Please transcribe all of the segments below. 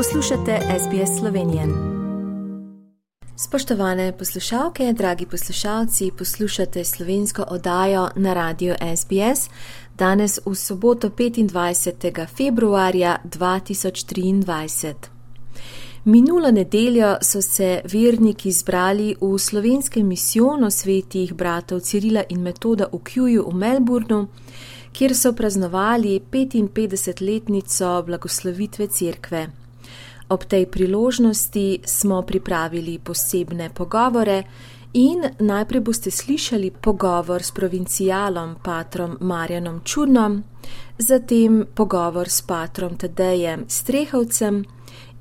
Poslušate SBS Slovenije. Spoštovane poslušalke, dragi poslušalci, poslušate slovensko oddajo na radiju SBS danes v soboto 25. februarja 2023. Minulo nedeljo so se verniki zbrali v slovenskem misijonu svetih bratov Cirila in Metoda v Kjuju v Melbournu, kjer so praznovali 55-letnico blagoslovitve cerkve. Ob tej priložnosti smo pripravili posebne pogovore in najprej boste slišali pogovor s provincialom patrom Marjanom Čurnom, zatem pogovor s patrom Tadejem Strehovcem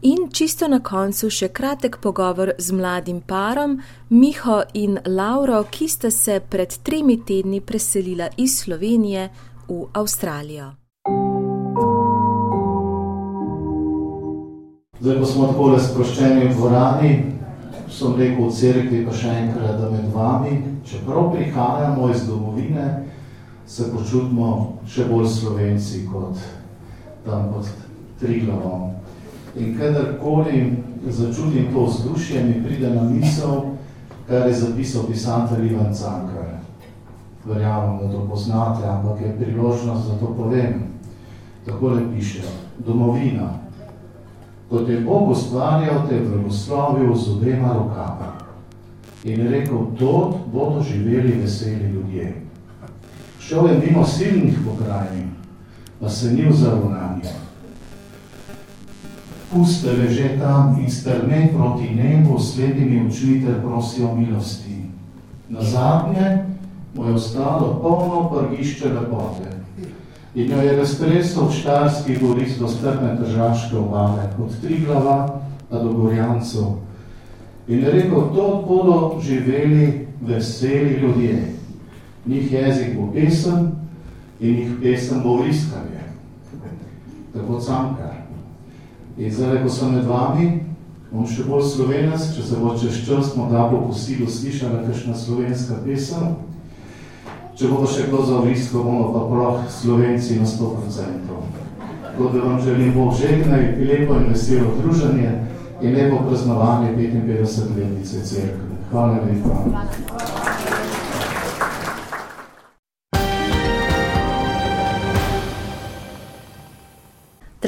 in čisto na koncu še kratek pogovor z mladim parom Miho in Lauro, ki sta se pred tremi tedni preselila iz Slovenije v Avstralijo. Zdaj, ko smo tako sproščeni v dvorani, sem rekel v cerkvi, pa še enkrat, da med vami, čeprav prihajamo iz domovine, se počutimo še bolj slovenci kot tam pod Triglavom. In kadarkoli začutim to vzdušje, mi pride na misel, kar je zapisal pisatelj Ivan Cankar verjamem, da to poznate, ampak je priložnost, da to povem. Tako le piše, domovina. Kot je Bog ustvarjal, te blagoslovil z obema rokama. In rekel, tot bodo živeli veseli ljudje. Šel je mimo silnih pokrajin, pa se ni vzal na nje. Puste leže tam in strme proti nebu, sledimi očmi ter prosijo milosti. Na zadnje mu je ostalo polno prgišče lepote. In jo je raztresel v štarski goris do strne držaške obale, od Triglava pa do Gorjancov. In je rekel, to bodo živeli veseli ljudje. Njih jezik bo pesem in njih pesem bo vriskanje. Tako cankar. In zdaj, ko sem med vami, bom še bolj slovenec, če se bo čez čas morda po posilu slišala kakšna slovenska pesem, Če bo še kdo za vrisko, bomo pa prav slovenci na 100%. Tako da vam želim Bog žegnaj, lepo in veselo druženje in lepo praznovanje 55 letnice cerkve. Hvala lepa. Hvala.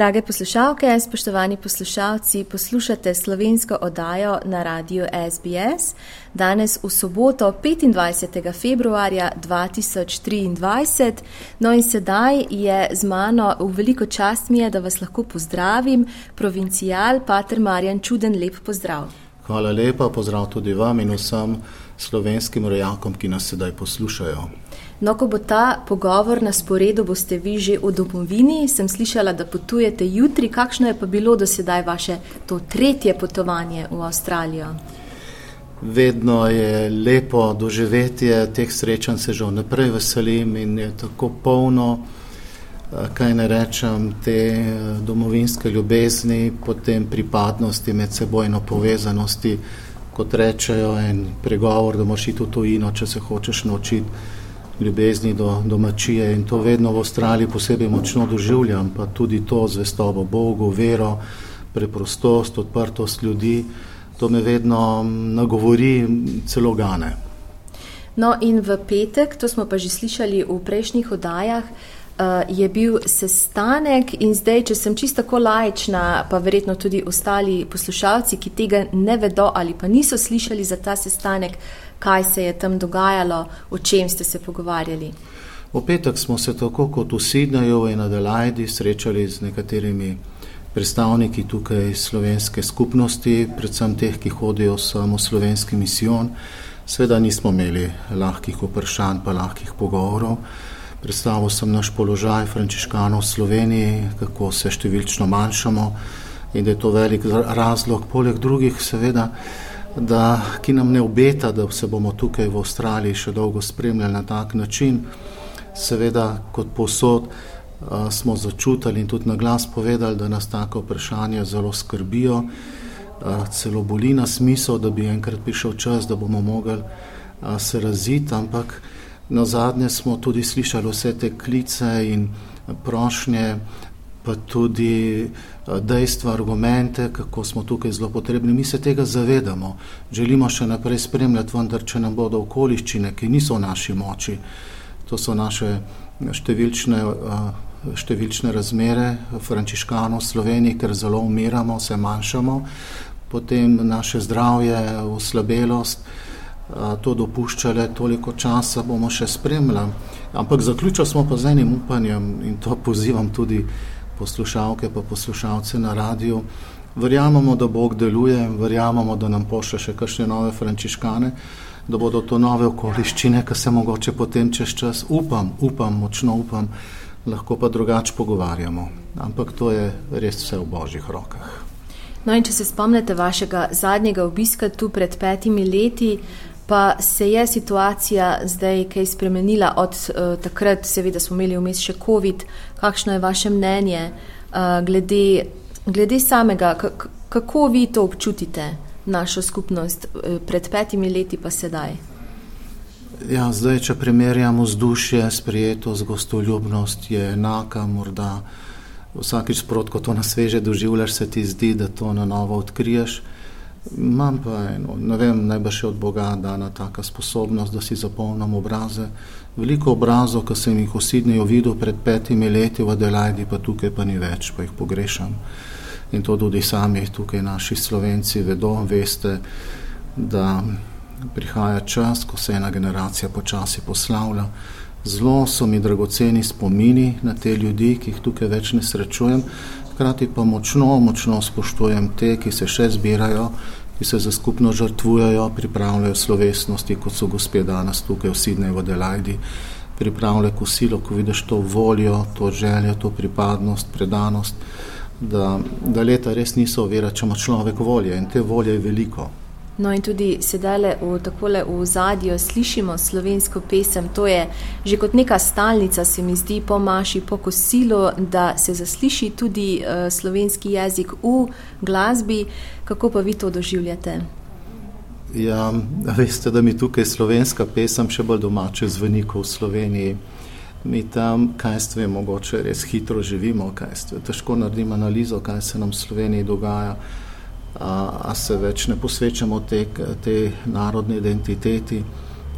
Drage poslušalke, spoštovani poslušalci, poslušate slovensko oddajo na radiju SBS. Danes v soboto, 25. februarja 2023. No in sedaj je z mano v veliko čast mi je, da vas lahko pozdravim, provincial Pater Marjan Čuden, lep pozdrav. Hvala lepa, pozdrav tudi vam in vsem slovenskim rojakom, ki nas sedaj poslušajo. No, ko bo ta pogovor na sporedu, boste vi že v domovini. Sem slišala, da potujete jutri. Kakšno je pa bilo do sedaj vaše to tretje potovanje v Avstralijo? Vedno je lepo doživetje teh srečanj, se že vnaprej veselim in je tako polno, eh, kaj ne rečem, te eh, domovinske ljubezni, potem pripadnosti, medsebojno povezanosti, kot rečejo, en pregovor, da moraš iti v tujino, če se hočeš naučiti ljubezni do domačije in to vedno v Avstraliji posebej močno doživljam, pa tudi to zvestobo Bogu, vero, preprostost, odprtost ljudi, to me vedno nagovori, celo gane. No in v petek, to smo pa že slišali v prejšnjih oddajah, uh, je bil sestanek in zdaj, če sem čisto tako lajčna, pa verjetno tudi ostali poslušalci, ki tega ne vedo ali pa niso slišali za ta sestanek, kaj se je tam dogajalo, o čem ste se pogovarjali. V petek smo se tako kot v Sidneju in Adelaidi srečali z nekaterimi predstavniki tukaj slovenske skupnosti, predvsem teh, ki hodijo samo slovenski misijon. Sveda nismo imeli lahkih vprašanj pa lahkih pogovorov. Predstavil sem naš položaj frančiškanov v Sloveniji, kako se številčno manjšamo in da je to velik razlog, poleg drugih seveda, da, ki nam ne obeta, da se bomo tukaj v Avstraliji še dolgo spremljali na tak način. Seveda, kot posod smo začutili in tudi na glas povedali, da nas tako vprašanje zelo skrbijo, celo boli nas misel, da bi enkrat prišel čas, da bomo mogli se raziti, ampak Na zadnje smo tudi slišali vse te klice in prošnje pa tudi dejstva, argumente, kako smo tukaj zelo potrebni. Mi se tega zavedamo, želimo še naprej spremljati, vendar če nam bodo okoliščine, ki niso v naši moči, to so naše številčne, številčne razmere, frančiškano v Sloveniji, ker zelo umiramo, se manjšamo, potem naše zdravje, oslabelost, to dopuščale, toliko časa bomo še spremljali. Ampak zaključili smo pa z enim upanjem in to pozivam tudi poslušalke pa poslušalce na radiju. Verjamemo, da Bog deluje, verjamemo, da nam pošlje še kakšne nove frančiškane, da bodo to nove okoliščine, ki se mogoče potem čez čas, upam, upam, močno upam, lahko pa drugače pogovarjamo. Ampak to je res vse v božjih rokah. No, in če se spomnite vašega zadnjega obiska tu pred petimi leti, pa se je situacija zdaj kaj spremenila od uh, takrat, seveda smo imeli vmes še COVID. Kakšno je vaše mnenje uh, glede, glede samega, kako vi to občutite, našo skupnost uh, pred petimi leti pa sedaj? Ja, zdaj, če primerjamo vzdušje, sprejetost, gostoljubnost je enaka, morda vsakič sprot, ko to na sveže doživljaš, se ti zdi, da to na novo odkriješ. Imam pa eno, ne vem, najbrž je od Boga dana taka sposobnost, da si zapolnim obraze. Veliko obrazov, ki sem jih v Sidneju videl pred petimi leti v Adelaidi, pa tukaj pa ni več, pa jih pogrešam. In to tudi sami tukaj naši slovenci vedo, veste, da prihaja čas, ko se ena generacija počasi poslavlja. Zelo so mi dragoceni spomini na te ljudi, ki jih tukaj več ne srečujem, hkrati pa močno, močno spoštujem te, ki se še zbirajo, ki se za skupno žrtvujejo, pripravljajo slovesnosti, kot so gospe danes tukaj v Sidneju, v Delajdi, pripravljajo kosilo, ko vidiš to voljo, to željo, to pripadnost, predanost, da, da leta res niso ovira, če ima človek volje in te volje je veliko. No, in tudi sedaj v takole v zadju slišimo slovensko pesem. To je že kot neka stalnica, se mi zdi, po maši, po kosilu, da se zasliši tudi uh, slovenski jezik v glasbi. Kako pa vi to doživljate? Ja, veste, da mi tukaj slovenska pesem še bolj domače zveni v Sloveniji. Mi tam, kaj ste, mogoče res hitro živimo, kaj ste. Težko naredimo analizo, kaj se nam v Sloveniji dogaja a se več ne posvečamo te, te narodne identiteti,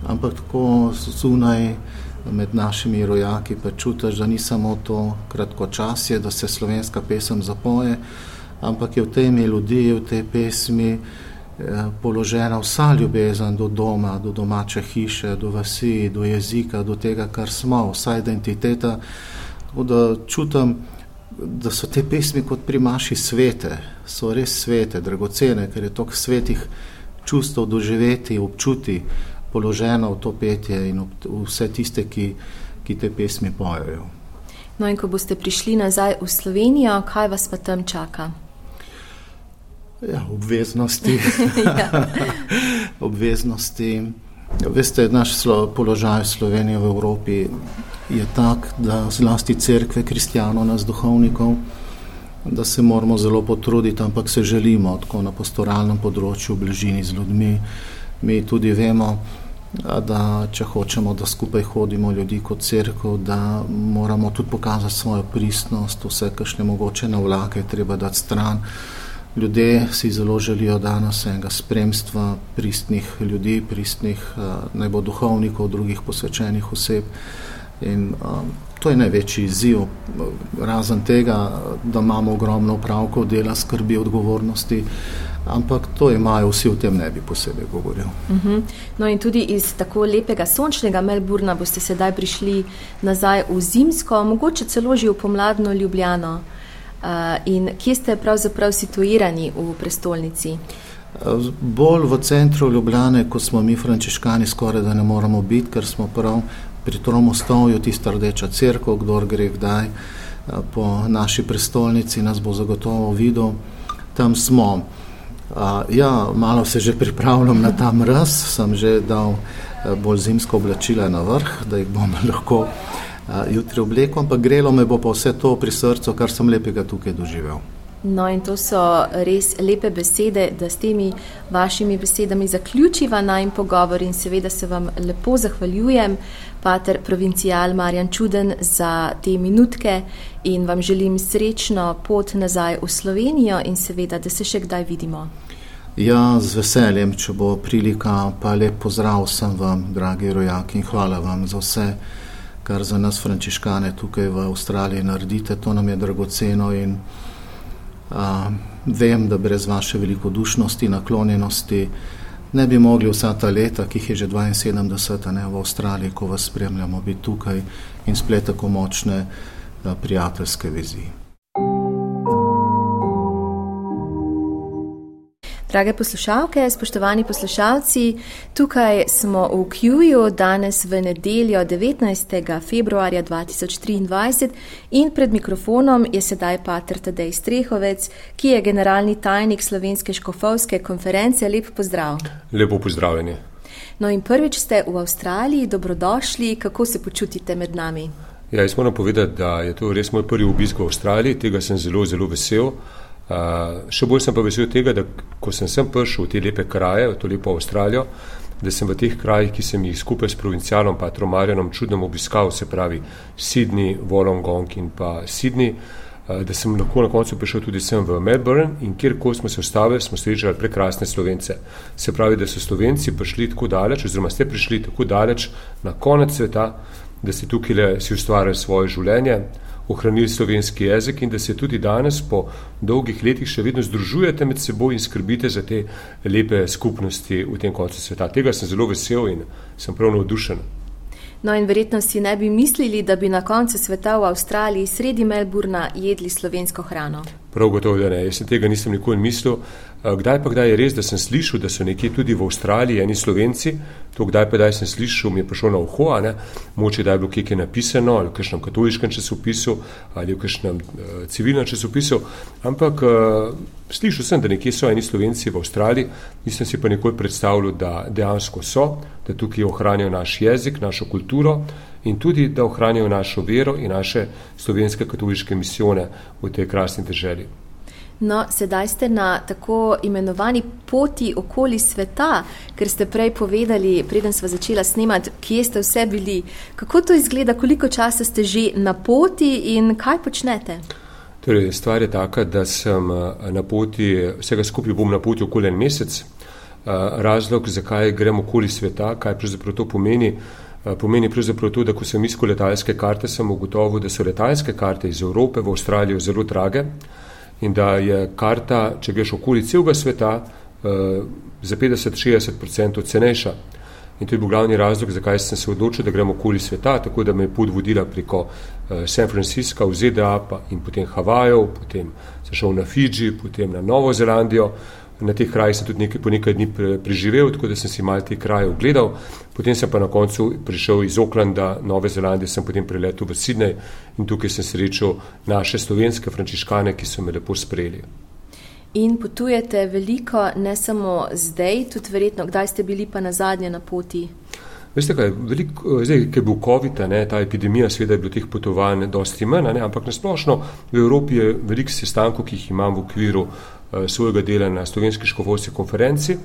ampak tako zunaj med našimi rojaki pa čutiš, da ni samo to kratkočasje, da se slovenska pesem zapoje, ampak je v tej melodiji, v tej pesmi eh, položena vsa ljubezen do doma, do domače hiše, do vasi, do jezika, do tega, kar smo, vsa identiteta. Tako da čutim, da so te pesmi kot pri maši svete, so res svete, dragocene, ker je toliko svetih čustev doživeti, občuti, položeno v to petje in vse tiste, ki, ki te pesmi pojejo. No, in ko boste prišli nazaj v Slovenijo, kaj vas pa tam čaka? Ja, obveznosti. ja. obveznosti. Veste, naš položaj v Sloveniji v Evropi je tak, da zlasti crkve, kristijano, nas duhovnikov, da se moramo zelo potruditi, ampak se želimo tako na pastoralnem področju, v bližini z ljudmi. Mi tudi vemo, da če hočemo, da skupaj hodimo ljudi kot crkva, da moramo tudi pokazati svojo pristnost, vse, kar je mogoče na vlake, treba dati stran. Ljudje si zelo želijo danes enega spremstva pristnih ljudi, pristnih naj bo duhovnikov, drugih posvečenih oseb. In, um, to je največji izziv, razen tega, da imamo ogromno upravkov, dela, skrbi, odgovornosti. Ampak to imajo vsi v tem, ne bi posebej govoril. Uh mhm. -huh. No, in tudi iz tako lepega sončnega Melburna boste sedaj prišli nazaj v zimsko, mogoče celo že v pomladno Ljubljano. Uh, in kje ste pravzaprav situirani v prestolnici? Bolj v centru Ljubljane, kot smo mi, frančiškani, skoraj da ne moramo biti, ker smo prav pri Tromostovju, tista rdeča crkva, kdo gre kdaj eh, po naši prestolnici, nas bo zagotovo videl. Tam smo. Ja, malo se že pripravljam na ta mraz, sem že dal eh, bolj zimsko oblačila na vrh, da jih bom lahko eh, jutri oblekel, ampak grelo me bo pa vse to pri srcu, kar sem lepega tukaj doživel. No, in to so res lepe besede, da s temi vašimi besedami zaključiva naj pogovor in seveda se vam lepo zahvaljujem, pater provincijal Marjan Čuden, za te minutke in vam želim srečno pot nazaj v Slovenijo in seveda, da se še kdaj vidimo. Ja, z veseljem, če bo prilika, pa lep pozdrav vsem vam, dragi rojaki, in hvala vam za vse, kar za nas, frančiškane, tukaj v Avstraliji naredite. To nam je dragoceno in vem, da brez vaše velikodušnosti, naklonjenosti ne bi mogli vsa ta leta, ki jih je že 72 ne, v Avstraliji, ko vas spremljamo, biti tukaj in splet tako močne prijateljske vizije. Drage poslušalke, spoštovani poslušalci, tukaj smo v Kjuju danes v nedeljo 19. februarja 2023 in pred mikrofonom je sedaj pater Tadej Strehovec, ki je generalni tajnik Slovenske škofovske konference. Lep pozdrav. Lepo pozdravljeni. No in prvič ste v Avstraliji, dobrodošli, kako se počutite med nami? Ja, jaz moram povedati, da je to res moj prvi obisk v Avstraliji, tega sem zelo, zelo vesel. Uh, še bolj sem pa vesel tega, da ko sem sem prišel v te lepe kraje, v to lepo Avstralijo, da sem v teh krajih, ki sem jih skupaj s provincialom pa Tromarjanom čudno obiskal, se pravi Sydney, Wollongong in pa Sydney, uh, da sem lahko na koncu prišel tudi sem v Melbourne in kjerkoli smo se ustavili, smo srečali prekrasne Slovence. Se pravi, da so Slovenci prišli tako daleč, oziroma ste prišli tako daleč na konec sveta, da ste tukaj le si ustvarjali svoje življenje ohranili slovenski jezik in da se tudi danes po dolgih letih še vedno združujete med seboj in skrbite za te lepe skupnosti v tem koncu sveta. Tega sem zelo vesel in sem prav navdušen. No in verjetno si ne bi mislili, da bi na koncu sveta v Avstraliji sredi Melburna jedli slovensko hrano. Prav gotovo, da ne. Jaz tega nisem nikoli mislil. Kdaj pa kdaj je res, da sem slišal, da so nekje tudi v Avstraliji eni slovenci, to kdaj pa kdaj sem slišal, mi je prišlo na uho, ne, moče da je bilo kje napisano ali v kakšnem katoliškem časopisu ali v kakšnem uh, civilnem časopisu, ampak uh, slišal sem, da nekje so eni slovenci v Avstraliji, nisem si pa nikoli predstavljal, da dejansko so, da tukaj ohranijo naš jezik, našo kulturo in tudi, da ohranijo našo vero in naše slovenske katoliške misijone v tej krasni državi. No, sedaj ste na tako imenovani poti okoli sveta, ker ste prej povedali, preden smo začela snemati, kje ste vse bili. Kako to izgleda, koliko časa ste že na poti in kaj počnete? Torej, stvar je taka, da sem eh, na poti, vsega skupaj bom na poti okoli en mesec. Eh, razlog, zakaj gremo okoli sveta, kaj pravzaprav to pomeni, eh, pomeni pravzaprav to, da ko sem iskal letalske karte, sem ugotovil, da so letalske karte iz Evrope v Avstralijo zelo drage in da je karta, če greš okoli celega sveta, uh, za 50-60% cenejša. In to je bil glavni razlog, zakaj sem se odločil, da gremo okoli sveta, tako da me je pot vodila preko uh, San Francisca v ZDA in potem Havajev, potem sem šel na Fidži, potem na Novo Zelandijo, Na teh krajih sem tudi nekaj, po nekaj dni preživel, tako da sem si malo te kraje ogledal. Potem sem pa na koncu prišel iz Oklanda, Nove Zelandije, sem potem preletel v Sydney in tukaj sem srečal naše slovenske frančiškane, ki so me lepo sprejeli. In potujete veliko, ne samo zdaj, tudi verjetno, kdaj ste bili pa na zadnje na poti? Veste kaj, veliko, zdaj, ker je bil COVID, ne, ta epidemija, seveda je bilo teh potovanj dosti manj, ne, ampak nasplošno v Evropi je veliko sestankov, ki jih imam v okviru uh, svojega dela na slovenski škofovski konferenci.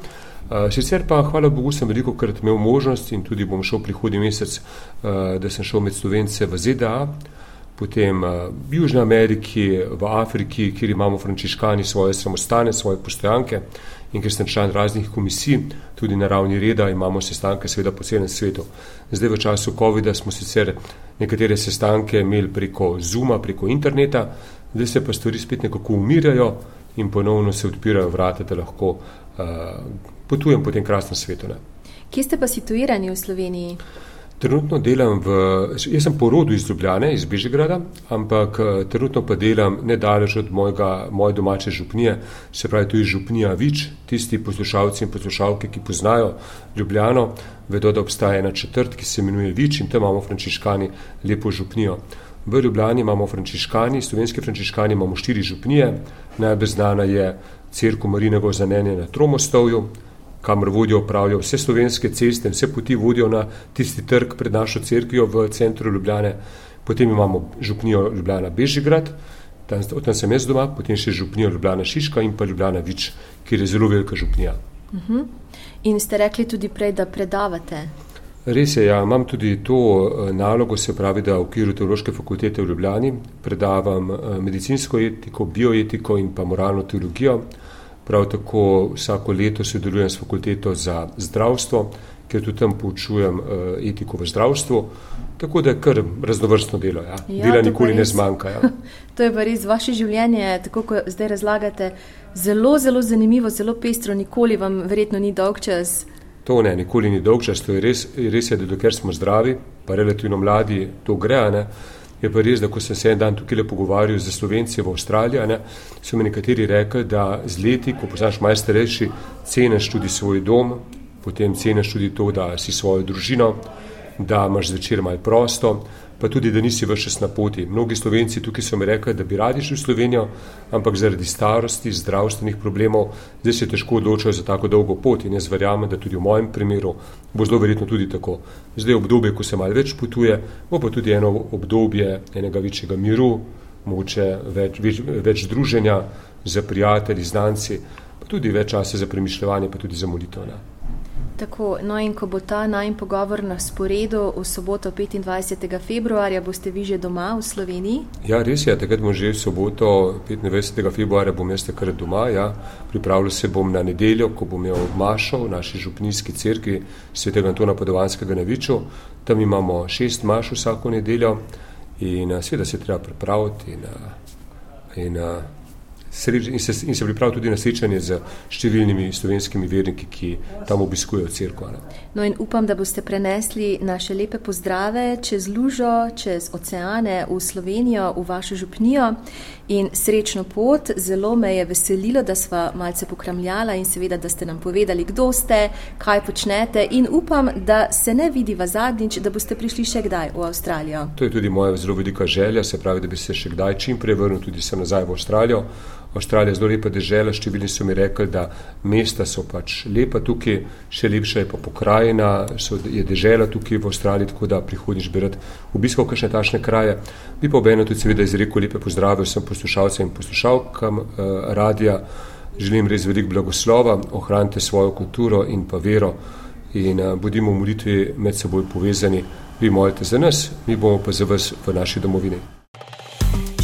Eh, sicer pa, hvala Bogu, sem veliko krat imel možnost in tudi bom šel prihodnji mesec, eh, da sem šel med Slovence v ZDA, potem v Južni Ameriki, v Afriki, kjer imamo frančiškani svoje samostane, svoje postojanke in ker sem član raznih komisij, tudi na ravni reda imamo sestanke seveda po celem svetu. Zdaj v času COVID-a smo sicer nekatere sestanke imeli preko Zuma, preko interneta, zdaj se pa stvari spet nekako umirjajo, in ponovno se odpirajo vrata, da lahko uh, potujem po tem krasnem svetu. Ne. Kje ste pa situirani v Sloveniji? Trenutno delam v, jaz sem porodu iz Ljubljane, iz Bežigrada, ampak uh, trenutno pa delam nedaleč od mojega, moje domače župnije, se pravi, to je župnija Vič, tisti poslušalci in poslušalke, ki poznajo Ljubljano, vedo, da obstaja ena četrt, ki se imenuje Vič in tam imamo frančiškani lepo župnijo. V Ljubljani imamo frančiškani, slovenski frančiškani imamo štiri župnije, najbolj znana je crkva Marinega zanenja na Tromostovju, kamor vodijo pravijo vse slovenske ceste, vse poti vodijo na tisti trg pred našo crkvijo v centru Ljubljane. Potem imamo župnijo Ljubljana Bežigrad, Tam, tam sem jaz doma, potem še župnija Ljubljana Šiška in pa Ljubljana Vič, kjer je zelo velika župnija. Uh mhm. -huh. In ste rekli tudi prej, da predavate? Res je, ja, imam tudi to eh, nalogo, se pravi, da v okviru teološke fakultete v Ljubljani predavam eh, medicinsko etiko, bioetiko in pa moralno teologijo. Prav tako vsako leto sodelujem s fakulteto za zdravstvo, ker tudi tam poučujem eh, etiko v zdravstvu. Tako da je kar raznovrstno delo. Ja. Ja, Dela nikoli ne zmanjka. Ja. to je pa res vaše življenje, tako kot zdaj razlagate, zelo, zelo zanimivo, zelo pestro, nikoli vam verjetno ni dolg čas. To ne, nikoli ni dolg čas, to je res, res je, da dokler smo zdravi, pa relativno mladi, to gre. Ne. Je pa res, da ko sem se en dan tukaj pogovarjal z Slovenci v Avstraliji, ne, so mi nekateri rekli, da z leti, ko poznaš maj starejši, ceniš tudi svoj dom, potem ceniš tudi to, da si svojo družino, da imaš zvečer malo prosto, pa tudi, da nisi vršes na poti. Mnogi slovenci tukaj so mi rekli, da bi radi šli v Slovenijo, ampak zaradi starosti, zdravstvenih problemov, zdaj se težko odločajo za tako dolgo pot in jaz verjamem, da tudi v mojem primeru bo zelo verjetno tudi tako. Zdaj je obdobje, ko se malo več potuje, bo pa tudi eno obdobje enega večjega miru, moče več, več, več druženja za prijatelji, znanci, pa tudi več časa za premišljevanje, pa tudi za molitev. Tako, no in ko bo ta najn pogovor na sporedu v soboto 25. februarja, boste vi že doma v Sloveniji? Ja, res je, takrat bom že v soboto 25. februarja bom jaz takrat doma, ja. Pripravljal se bom na nedeljo, ko bom imel mašo v naši župnijski cerkvi svetega Antona Podovanskega na Viču. Tam imamo šest maš vsako nedeljo in seveda se treba pripraviti in, in, in se, in se pripravil tudi na srečanje z številnimi slovenskimi verniki, ki tam obiskujejo crkvo. No in upam, da boste prenesli naše lepe pozdrave čez Lužo, čez oceane v Slovenijo, v vašo župnijo in srečno pot. Zelo me je veselilo, da sva malce pokramljala in seveda, da ste nam povedali, kdo ste, kaj počnete in upam, da se ne vidiva zadnjič, da boste prišli še kdaj v Avstralijo. To je tudi moja zelo velika želja, se pravi, da bi se še kdaj čim prej vrnil tudi sem nazaj v Avstralijo. Avstralija je zelo lepa država, številni so mi rekli, da mesta so pač lepa tukaj, še lepša je pa pokrajina, so, je država tukaj v Avstraliji, tako da prihodnjič bi rad obiskal kakšne tašne kraje. Bi pa obeno tudi seveda izrekel lepe pozdrave vsem poslušalcem in poslušalkam eh, radija. Želim res veliko blagoslova, ohranite svojo kulturo in pa vero in eh, bodimo v molitvi med seboj povezani. Vi molite za nas, mi bomo pa za vas v naši domovini.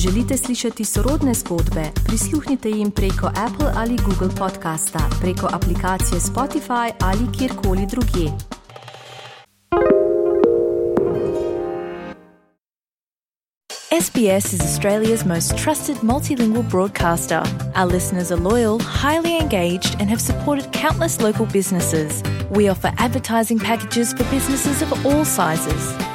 Želite slišati sorodne zgodbe? Prisluhnite jim preko Apple ali Google podcasta, preko aplikacije Spotify ali kjerkoli drugje. SBS is Australia's most trusted multilingual broadcaster. Our listeners are loyal, highly engaged, and have supported countless local businesses. We offer advertising packages for businesses of all sizes.